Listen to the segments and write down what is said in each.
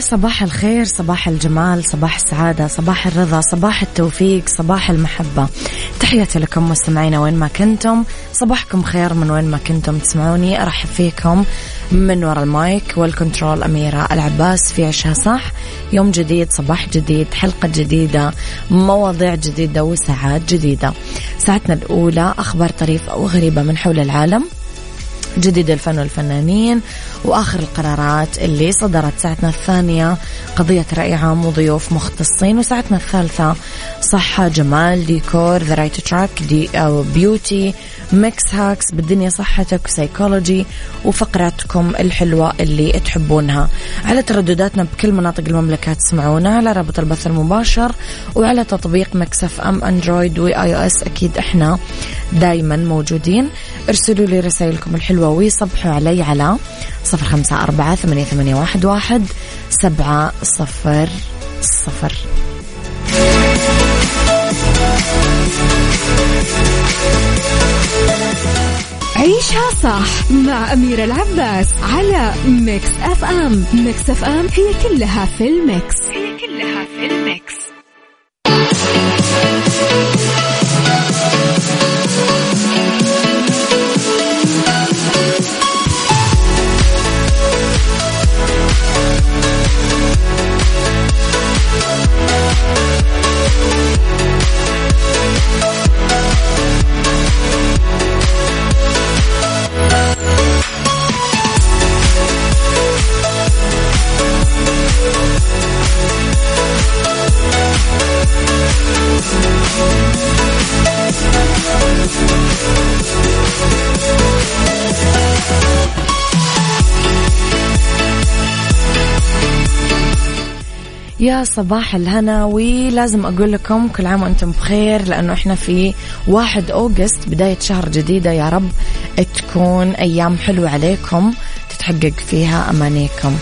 صباح الخير صباح الجمال صباح السعادة صباح الرضا صباح التوفيق صباح المحبة. تحياتي لكم مستمعينا وين ما كنتم. صباحكم خير من وين ما كنتم تسمعوني. أرحب فيكم من وراء المايك والكنترول أميرة العباس في عشها صح. يوم جديد صباح جديد حلقة جديدة مواضيع جديدة وساعات جديدة. ساعتنا الأولى أخبار طريفة وغريبة من حول العالم. جديد الفن والفنانين وآخر القرارات اللي صدرت ساعتنا الثانية. قضية رأي عام وضيوف مختصين وساعتنا الثالثة صحة جمال ديكور the right track DIY beauty mix hacks بالدنيا صحتك سيكولوجي وفقراتكم الحلوة اللي تحبونها. على تردداتنا بكل مناطق المملكة تسمعونا على رابط البث المباشر وعلى تطبيق Mix FM Android و iOS أكيد إحنا. دايما موجودين. ارسلوا لي رسائلكم الحلوة ويصبحوا علي على صفر خمسة أربعة ثمانية, ثمانية واحد, واحد سبعة صفر صفر. عيشها صح مع أميرة العباس على Mix FM. Mix FM هي كلها في ال mix. يا صباح الهنا ولازم أقول لكم كل عام وأنتم بخير لأنه إحنا في واحد أوغست بداية شهر جديدة. يا رب تكون أيام حلوة عليكم تتحقق فيها أمانيكم.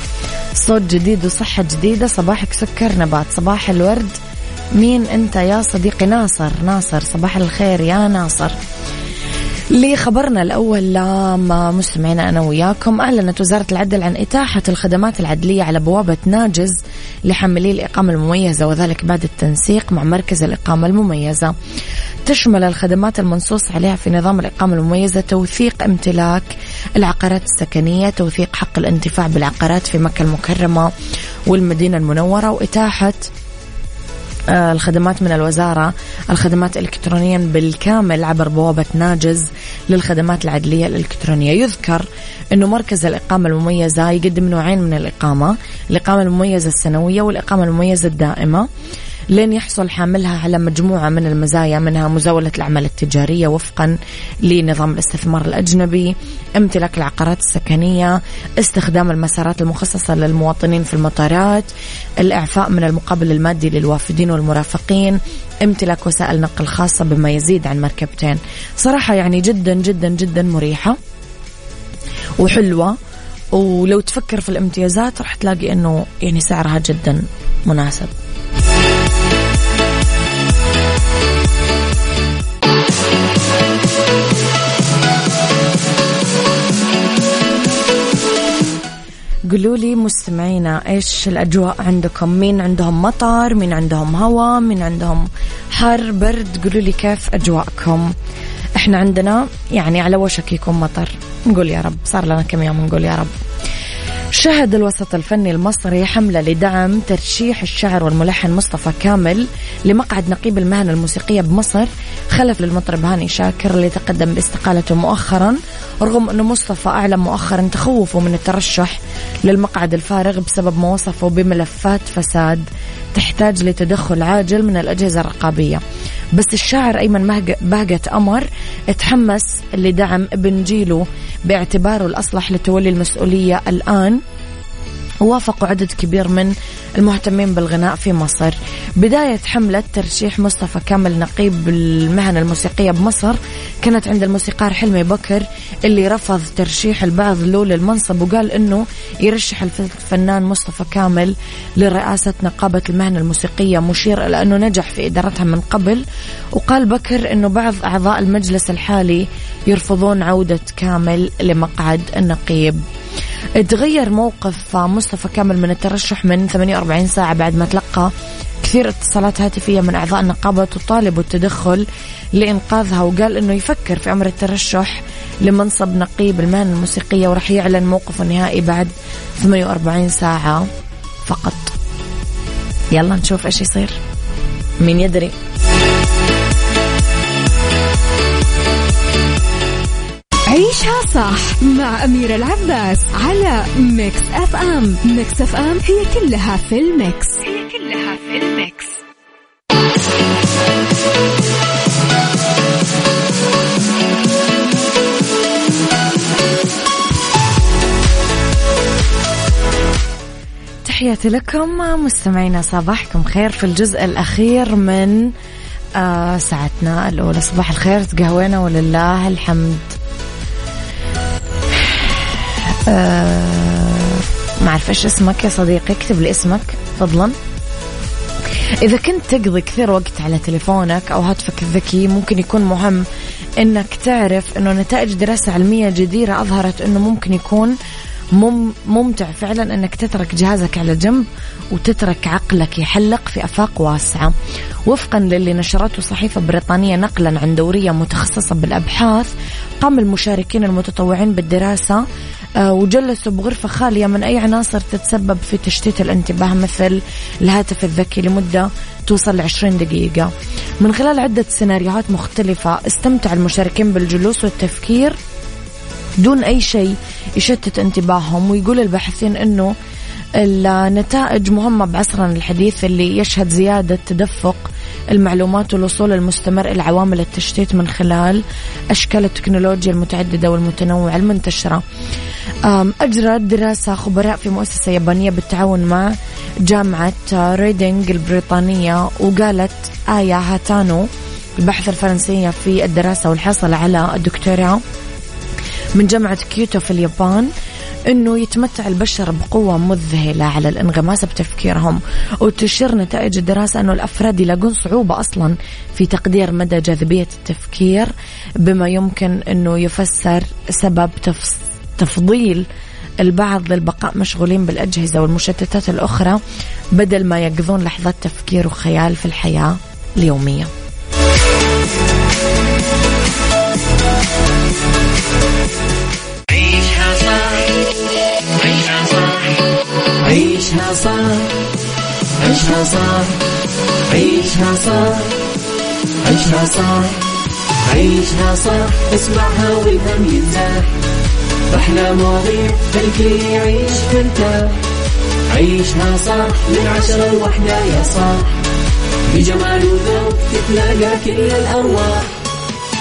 صوت جديد وصحة جديدة صباحك سكر نبات صباح الورد. مين أنت يا صديقي؟ ناصر. ناصر صباح الخير يا ناصر. لخبرنا الأول مستمعينا أنا وياكم. أعلنت وزارة العدل عن إتاحة الخدمات العدلية على بوابة ناجز لحاملي الإقامة المميزة وذلك بعد التنسيق مع مركز الإقامة المميزة. تشمل الخدمات المنصوص عليها في نظام الإقامة المميزة توثيق امتلاك العقارات السكنية توثيق حق الانتفاع بالعقارات في مكة المكرمة والمدينة المنورة وإتاحة الخدمات من الوزارة الخدمات الإلكترونيا بالكامل عبر بوابة ناجز للخدمات العدلية الإلكترونية. يذكر أنه مركز الإقامة المميزة يقدم نوعين من الإقامة الإقامة المميزة السنوية والإقامة المميزة الدائمة. لين يحصل حاملها على مجموعة من المزايا منها مزاولة الأعمال التجارية وفقا لنظام الاستثمار الأجنبي امتلاك العقارات السكنية استخدام المسارات المخصصة للمواطنين في المطارات الإعفاء من المقابل المادي للوافدين والمرافقين امتلاك وسائل نقل خاصة بما يزيد عن مركبتين. صراحة يعني جدا جدا جدا مريحة وحلوة. ولو تفكر في الامتيازات راح تلاقي إنه يعني سعرها جدا مناسب. قولوا لي مستمعينا إيش الأجواء عندكم؟ مين عندهم مطر مين عندهم هواء مين عندهم حر برد؟ قولوا لي كيف أجواءكم؟ إحنا عندنا يعني على وشك يكون مطر. نقول يا رب صار لنا كم يوم نقول يا رب. شهد الوسط الفني المصري حملة لدعم ترشيح الشاعر والملحن مصطفى كامل لمقعد نقيب المهنة الموسيقية بمصر خلف للمطرب هاني شاكر اللي تقدم باستقالته مؤخرا رغم أنه مصطفى أعلن مؤخرا تخوفه من الترشح للمقعد الفارغ بسبب ما وصفه بملفات فساد تحتاج لتدخل عاجل من الأجهزة الرقابية. بس الشاعر أيمن بهجة أمر تحمس لدعم ابن جيله باعتباره الأصلح لتولي المسؤولية الآن. وافقوا عدد كبير من المهتمين بالغناء في مصر. بداية حملة ترشيح مصطفى كامل نقيب المهن الموسيقية بمصر كانت عند الموسيقار حلمي بكر اللي رفض ترشيح البعض له للمنصب وقال إنه يرشح الفنان مصطفى كامل لرئاسة نقابة المهن الموسيقية مشير إلى أنه نجح في إدارتها من قبل. وقال بكر إنه بعض أعضاء المجلس الحالي يرفضون عودة كامل لمقعد النقيب. تغير موقف مصطفى كامل من الترشح من 48 ساعة بعد ما تلقى كثير اتصالات هاتفية من أعضاء النقابة تطالب التدخل لإنقاذها وقال أنه يفكر في أمر الترشح لمنصب نقيب المهن الموسيقية ورح يعلن موقفه النهائي بعد 48 ساعة فقط. يلا نشوف إيش يصير. مين يدري. عيشها صح مع أميرة العباس على Mix FM. Mix FM هي كلها في ال mix. هي كلها في ال mix. تحياتي لكم مستمعينا صباحكم خير في الجزء الأخير من آه ساعتنا الأولى. صباح الخير تقهوينا ولله الحمد. ما أعرف إيش اسمك يا صديقي اكتب لي اسمك فضلا إذا كنت تقضي كثير وقت على تليفونك أو هاتفك الذكي ممكن يكون مهم إنك تعرف إنه نتائج دراسة علمية جديرة أظهرت إنه ممكن يكون مم ممتع فعلا إنك تترك جهازك على جنب وتترك عقلك يحلق في أفاق واسعة. وفقا للي نشرته صحيفة بريطانية نقلا عن دورية متخصصة بالأبحاث قام المشاركين المتطوعين بالدراسة آه، وجلسوا بغرفة خالية من أي عناصر تتسبب في تشتيت الانتباه مثل الهاتف الذكي لمدة توصل ل 20 دقيقة من خلال عدة سيناريوهات مختلفة استمتع المشاركين بالجلوس والتفكير دون أي شيء يشتت انتباههم ويقول الباحثين أنه النتائج مهمة بعصرنا الحديث اللي يشهد زيادة تدفق المعلومات والوصول المستمر إلى عوامل التشتيت من خلال أشكال التكنولوجيا المتعددة والمتنوعة المنتشرة. أجرت دراسة خبراء في مؤسسة يابانية بالتعاون مع جامعة ريدينغ البريطانية وقالت آية هاتانو الباحثة الفرنسية في الدراسة والحاصلة على الدكتوراه من جامعة كيوتو في اليابان إنه يتمتع البشر بقوة مذهلة على الانغماس بتفكيرهم وتشير نتائج الدراسة إنه الأفراد يلاقون صعوبة أصلا في تقدير مدى جاذبية التفكير بما يمكن إنه يفسر سبب تفضيل البعض للبقاء مشغولين بالأجهزة والمشتتات الأخرى بدل ما يقضون لحظات تفكير وخيال في الحياة اليومية. عيشها صح عيشها صح عيشها صح عيشها صح عيشها صح عيشها صح عيشها صح اسمعها والهم ينزاح أحلى مواضيع خلي يعيش ترتاح عيشها صح من عشرة لوحدة يا صاح. بجمال وذوق تتلاقى كل الأرواح.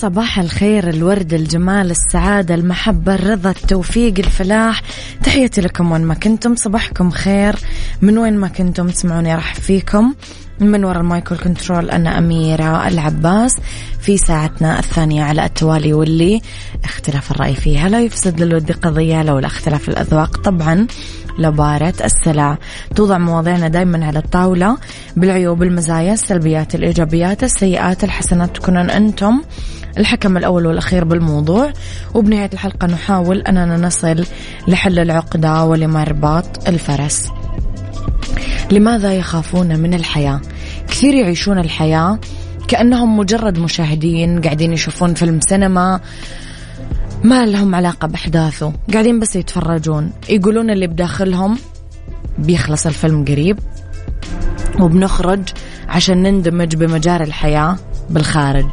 صباح الخير الورد الجمال السعادة المحبة الرضا التوفيق الفلاح. تحياتي لكم وين ما كنتم صباحكم خير. من وين ما كنتم تسمعوني أرحب فيكم. من وراء ال mic control أنا أميرة العباس. في ساعتنا الثانية على التوالي واللي اختلاف الرأي فيها لا يفسد للود قضية لولا اختلاف الأذواق. طبعا لبارت السلع. توضع مواضيعنا دائما على الطاولة. بالعيوب المزايا السلبيات الإيجابيات السيئات الحسنات تكونون أنتم. الحكم الأول والأخير بالموضوع. وبنهاية الحلقة نحاول أننا نصل لحل العقدة ولمرباط الفرس. لماذا يخافون من الحياة؟ كثير يعيشون الحياة كأنهم مجرد مشاهدين قاعدين يشوفون فيلم سينما ما لهم علاقة بأحداثه. قاعدين بس يتفرجون. يقولون اللي بداخلهم بيخلص الفيلم قريب. وبنخرج عشان نندمج بمجاري الحياة بالخارج.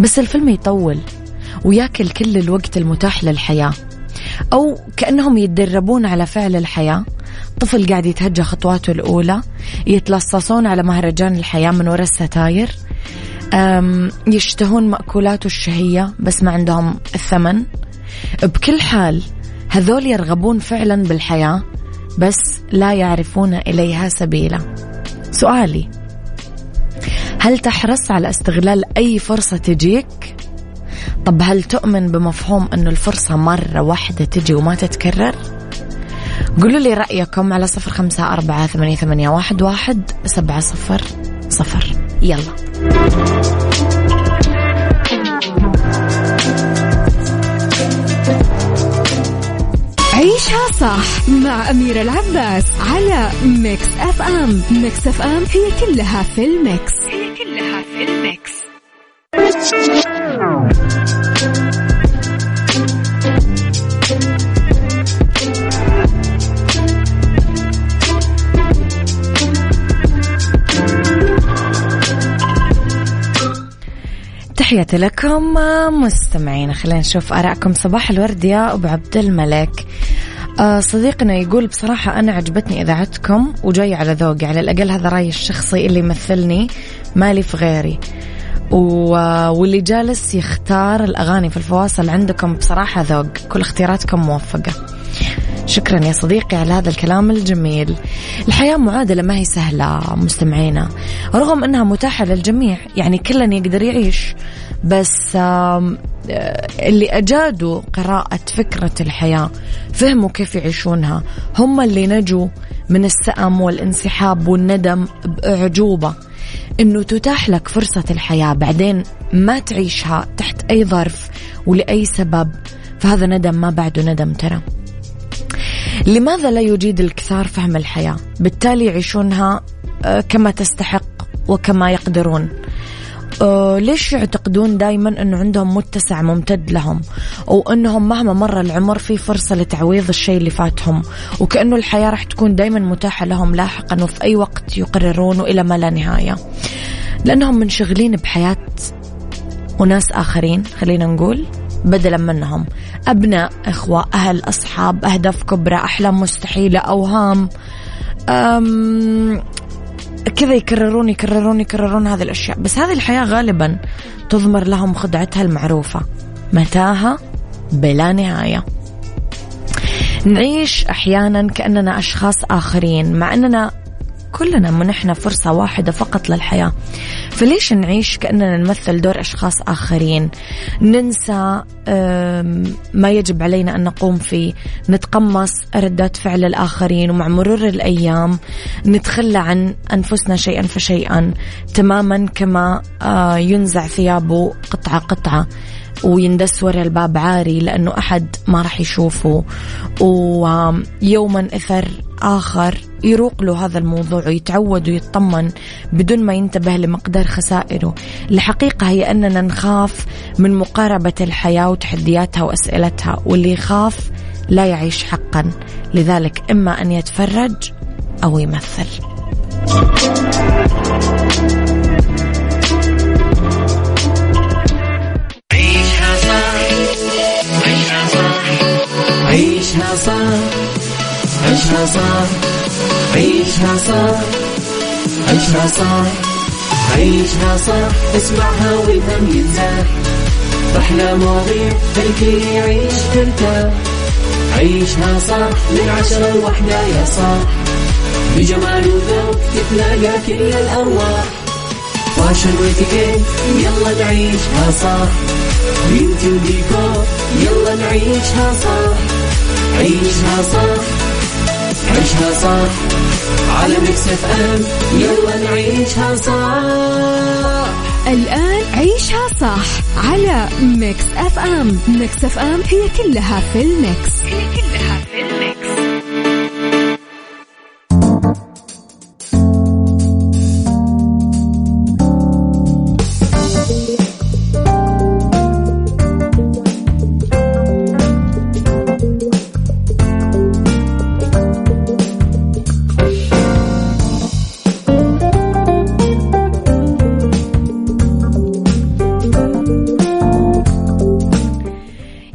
بس الفيلم يطول وياكل كل الوقت المتاح للحياة. أو كأنهم يتدربون على فعل الحياة. طفل قاعد يتهجى خطواته الأولى يتلصصون على مهرجان الحياة من وراء الستاير. يشتهون مأكولاته الشهية بس ما عندهم الثمن. بكل حال هذول يرغبون فعلا بالحياة بس لا يعرفون إليها سبيلا. سؤالي هل تحرص على استغلال أي فرصة تجيك؟ طب هل تؤمن بمفهوم أنه الفرصة مرة واحدة تجي وما تتكرر؟ قولوا لي رأيكم على صفر خمسة أربعة ثمانية, ثمانية واحد, واحد سبعة صفر صفر يلا عيشها صح مع أميرة العباس على Mix FM Mix FM هي كلها في ال mix تحياتي لكم مستمعين خلينا نشوف آرائكم. صباح الورد يا أبو عبد الملك. آه صديقنا يقول بصراحة أنا عجبتني إذاعتكم وجاي على ذوقي. على الأقل هذا رأيي الشخصي اللي يمثلني مالي في غيري. واللي جالس يختار الأغاني في الفواصل عندكم بصراحة ذوق كل اختياراتكم موفقة. شكرا يا صديقي على هذا الكلام الجميل. الحياة معادلة ما هي سهلة مستمعينا. رغم أنها متاحة للجميع يعني كلا يقدر يعيش. بس آه، اللي أجادوا قراءة فكرة الحياة فهموا كيف يعيشونها. هم اللي نجوا من السأم والانسحاب والندم بأعجوبة. إنه تتاح لك فرصة الحياة بعدين ما تعيشها تحت أي ظرف ولأي سبب فهذا ندم ما بعده ندم ترى. لماذا لا يجيد الكثار فهم الحياة؟ بالتالي يعيشونها آه، كما تستحق وكما يقدرون. أه ليش يعتقدون دائما انه عندهم متسع ممتد لهم؟ وانهم مهما مر العمر في فرصة لتعويض الشيء اللي فاتهم. وكأنه الحياة راح تكون دائما متاحة لهم لاحقا وفي أي وقت يقررون وإلى ما لا نهاية. لأنهم منشغلين بحياة وناس آخرين خلينا نقول بدلا منهم. أبناء إخوة أهل أصحاب أهداف كبرى أحلام مستحيلة أوهام. أم كذا يكررون يكررون يكررون هذه الأشياء. بس هذه الحياة غالبا تضمر لهم خدعتها المعروفة. متاهة؟ بلا نهاية. نعيش أحيانا كأننا أشخاص آخرين. مع أننا كلنا منحنا فرصة واحدة فقط للحياة. فليش نعيش كأننا نمثل دور أشخاص آخرين؟ ننسى ما يجب علينا أن نقوم فيه. نتقمص ردات فعل الآخرين ومع مرور الأيام نتخلى عن أنفسنا شيئا فشيئا تماما كما آه، ينزع ثيابه قطعة قطعة. ويندس ورا الباب عاري لأنه أحد ما راح يشوفه. ويوما إثر آخر يروق له هذا الموضوع ويتعود ويطمن بدون ما ينتبه لمقدار خسائره. الحقيقة هي أننا نخاف من مقاربة الحياة وتحدياتها وأسئلتها واللي يخاف لا يعيش حقا. لذلك إما أن يتفرج أو يمثل. عيشها صح عيشها صح عيشها صح عيشها صح عيشها صح اسمعها والهم ينزاح أحلى مواضيع الكل يعيش ترتاح عيشها صح من عشرة لوحدة يا صاح بجمال وذوق تتلاقى كل الأرواح. فاشل واتيكيت يلا نعيشها صح بيوتي وديكور يلا نعيشها صح عيشها صح عيشها صح على Mix FM يلا نعيشها صح الآن عيشها صح على Mix FM. Mix FM هي كلها في ال mix. هي كلها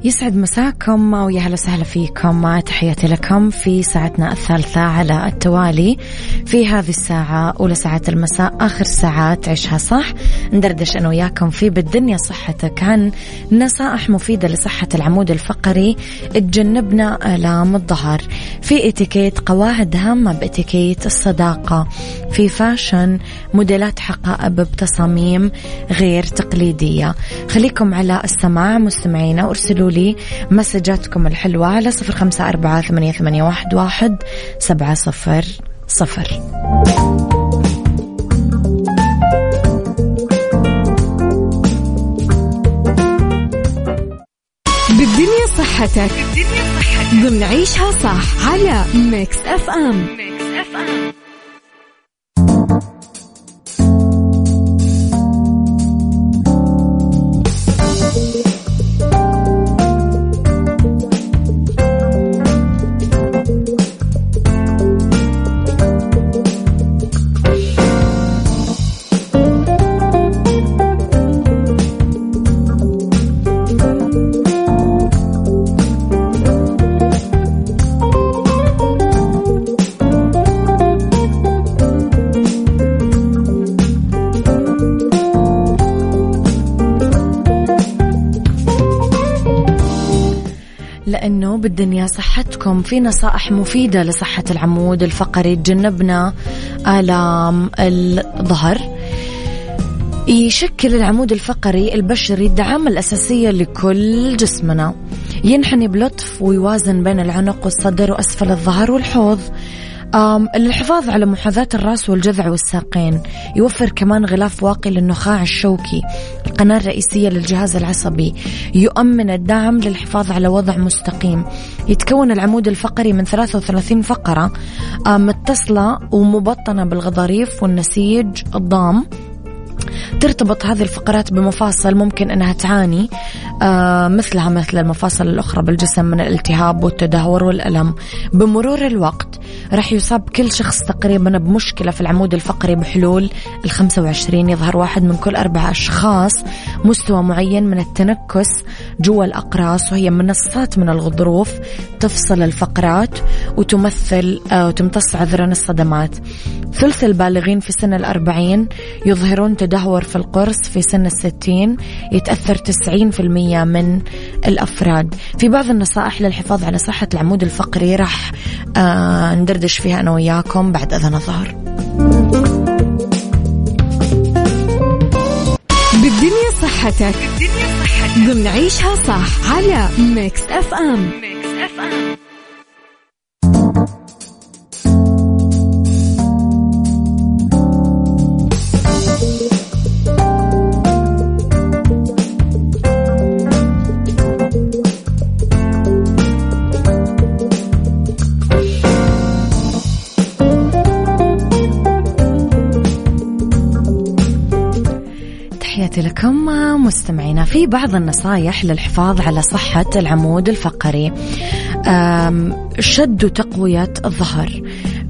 يسعد مساكم ويا هلا وسهلا فيكم. تحياتي لكم في ساعتنا الثالثة على التوالي في هذه الساعة أولى ساعات المساء آخر ساعات عيشها صح. ندردش أنا وياكم في بالدنيا صحتك. عن نصائح مفيدة لصحة العمود الفقري تجنبنا آلام الظهر. في إتيكيت قواعد هامة بإتيكيت الصداقة. في فاشن موديلات حقائب بتصاميم غير تقليدية. خليكم على السماع مستمعينا وارسلوا لي مسجاتكم الحلوة على صفر خمسة أربعة ثمانية, ثمانية واحد, واحد سبعة صفر صفر. بالدنيا صحتك. بالدنيا صحتك. ضمن عيشها صح على Mix FM. Mix FM. بالدنيا صحتكم. في نصائح مفيدة لصحة العمود الفقري. تجنبنا آلام الظهر. يشكل العمود الفقري البشري الدعامة الأساسية لكل جسمنا. ينحني بلطف ويوازن بين العنق والصدر وأسفل الظهر والحوض. للحفاظ على محاذاة الرأس والجذع والساقين يوفر كمان غلاف واقي للنخاع الشوكي القناة الرئيسية للجهاز العصبي. يؤمن الدعم للحفاظ على وضع مستقيم. يتكون العمود الفقري من 33 فقرة. متصلة ومبطنة بالغضاريف والنسيج الضام. ترتبط هذه الفقرات بمفاصل ممكن أنها تعاني آه مثلها مثل المفاصل الأخرى بالجسم من الالتهاب والتدهور والألم. بمرور الوقت راح يصاب كل شخص تقريبا بمشكلة في العمود الفقري بحلول ال 25 يظهر واحد من كل أربع أشخاص مستوى معين من التنكس جوا الأقراص وهي منصات من الغضروف تفصل الفقرات وتمثل آه وتمتص عذرا الصدمات. ثلث البالغين في سن الأربعين يظهرون تدهور في القرص في سن الستين يتأثر 90% من الأفراد. في بعض النصائح للحفاظ على صحة العمود الفقري راح آه ندردش فيها أنا وياكم بعد أذان الظهر. بالدنيا صحتك. بالدنيا صحتك. ضمن عيشها صح على Mix FM Mix FM في بعض النصايح للحفاظ على صحة العمود الفقري. شد وتقوية الظهر.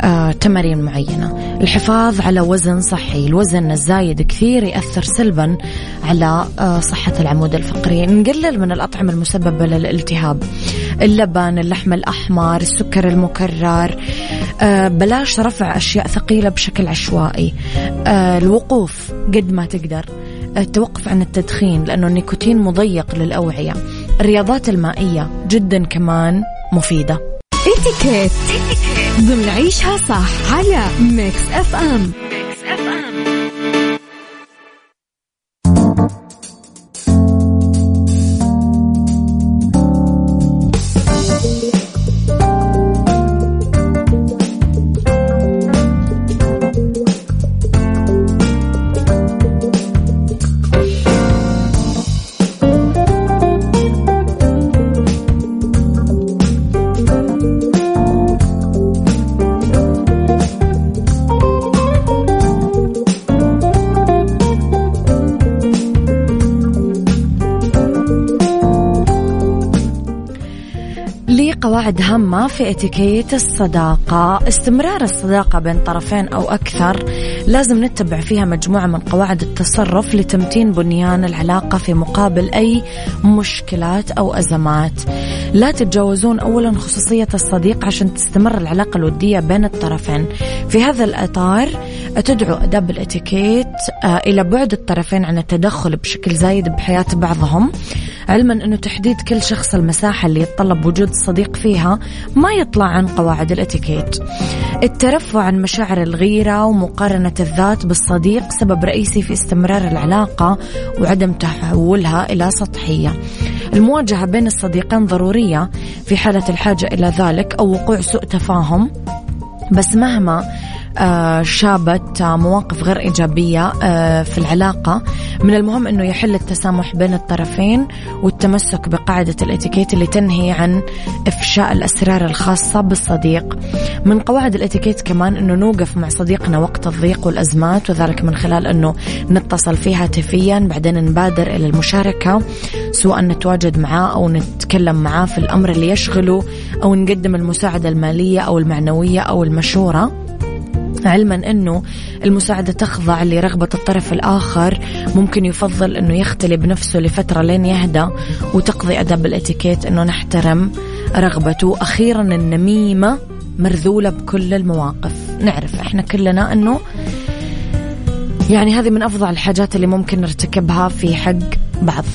آه، تمارين معينة. الحفاظ على وزن صحي. الوزن الزايد كثير يأثر سلبا على آه، صحة العمود الفقري. نقلل من الأطعمة المسببة للالتهاب. اللبن اللحم الأحمر السكر المكرر. آه، بلاش رفع أشياء ثقيلة بشكل عشوائي. الوقوف قد ما تقدر. التوقف عن التدخين لأنه النيكوتين مضيق للأوعية. الرياضات المائية جدا كمان مفيدة. إتيكيت. ضمن عيشها صح على Mix FM. قواعد هامة في إتيكيت الصداقة. استمرار الصداقة بين طرفين أو أكثر لازم نتبع فيها مجموعة من قواعد التصرف لتمتين بنيان العلاقة في مقابل أي مشكلات أو أزمات. لا تتجاوزون أولا خصوصية الصديق عشان تستمر العلاقة الودية بين الطرفين. في هذا الإطار تدعو أداب الاتيكيت آه، إلى بعد الطرفين عن التدخل بشكل زايد بحياة بعضهم. علما أنه تحديد كل شخص المساحة اللي يتطلب وجود صديق فيها ما يطلع عن قواعد الاتيكيت. الترفع عن مشاعر الغيرة ومقارنة الذات بالصديق سبب رئيسي في استمرار العلاقة وعدم تحولها إلى سطحية. المواجهة بين الصديقين ضرورية في حالة الحاجة إلى ذلك أو وقوع سوء تفاهم. بس مهما شابت مواقف غير إيجابية آه، في العلاقة. من المهم أنه يحل التسامح بين الطرفين والتمسك بقاعدة الإتيكيت اللي تنهي عن إفشاء الأسرار الخاصة بالصديق. من قواعد الإتيكيت كمان أنه نوقف مع صديقنا وقت الضيق والأزمات وذلك من خلال أنه نتصل فيه هاتفيا بعدين نبادر إلى المشاركة سواء نتواجد معاه أو نتكلم معاه في الأمر اللي يشغله أو نقدم المساعدة المالية أو المعنوية أو المشورة. علما انه المساعدة تخضع لرغبة الطرف الآخر. ممكن يفضل انه يختلي بنفسه لفترة لين يهدى وتقضي أدب الاتيكيت انه نحترم رغبته. أخيرا النميمة مرذولة بكل المواقف. نعرف إحنا كلنا انه يعني هذه من افظع الحاجات اللي ممكن نرتكبها في حق بعض.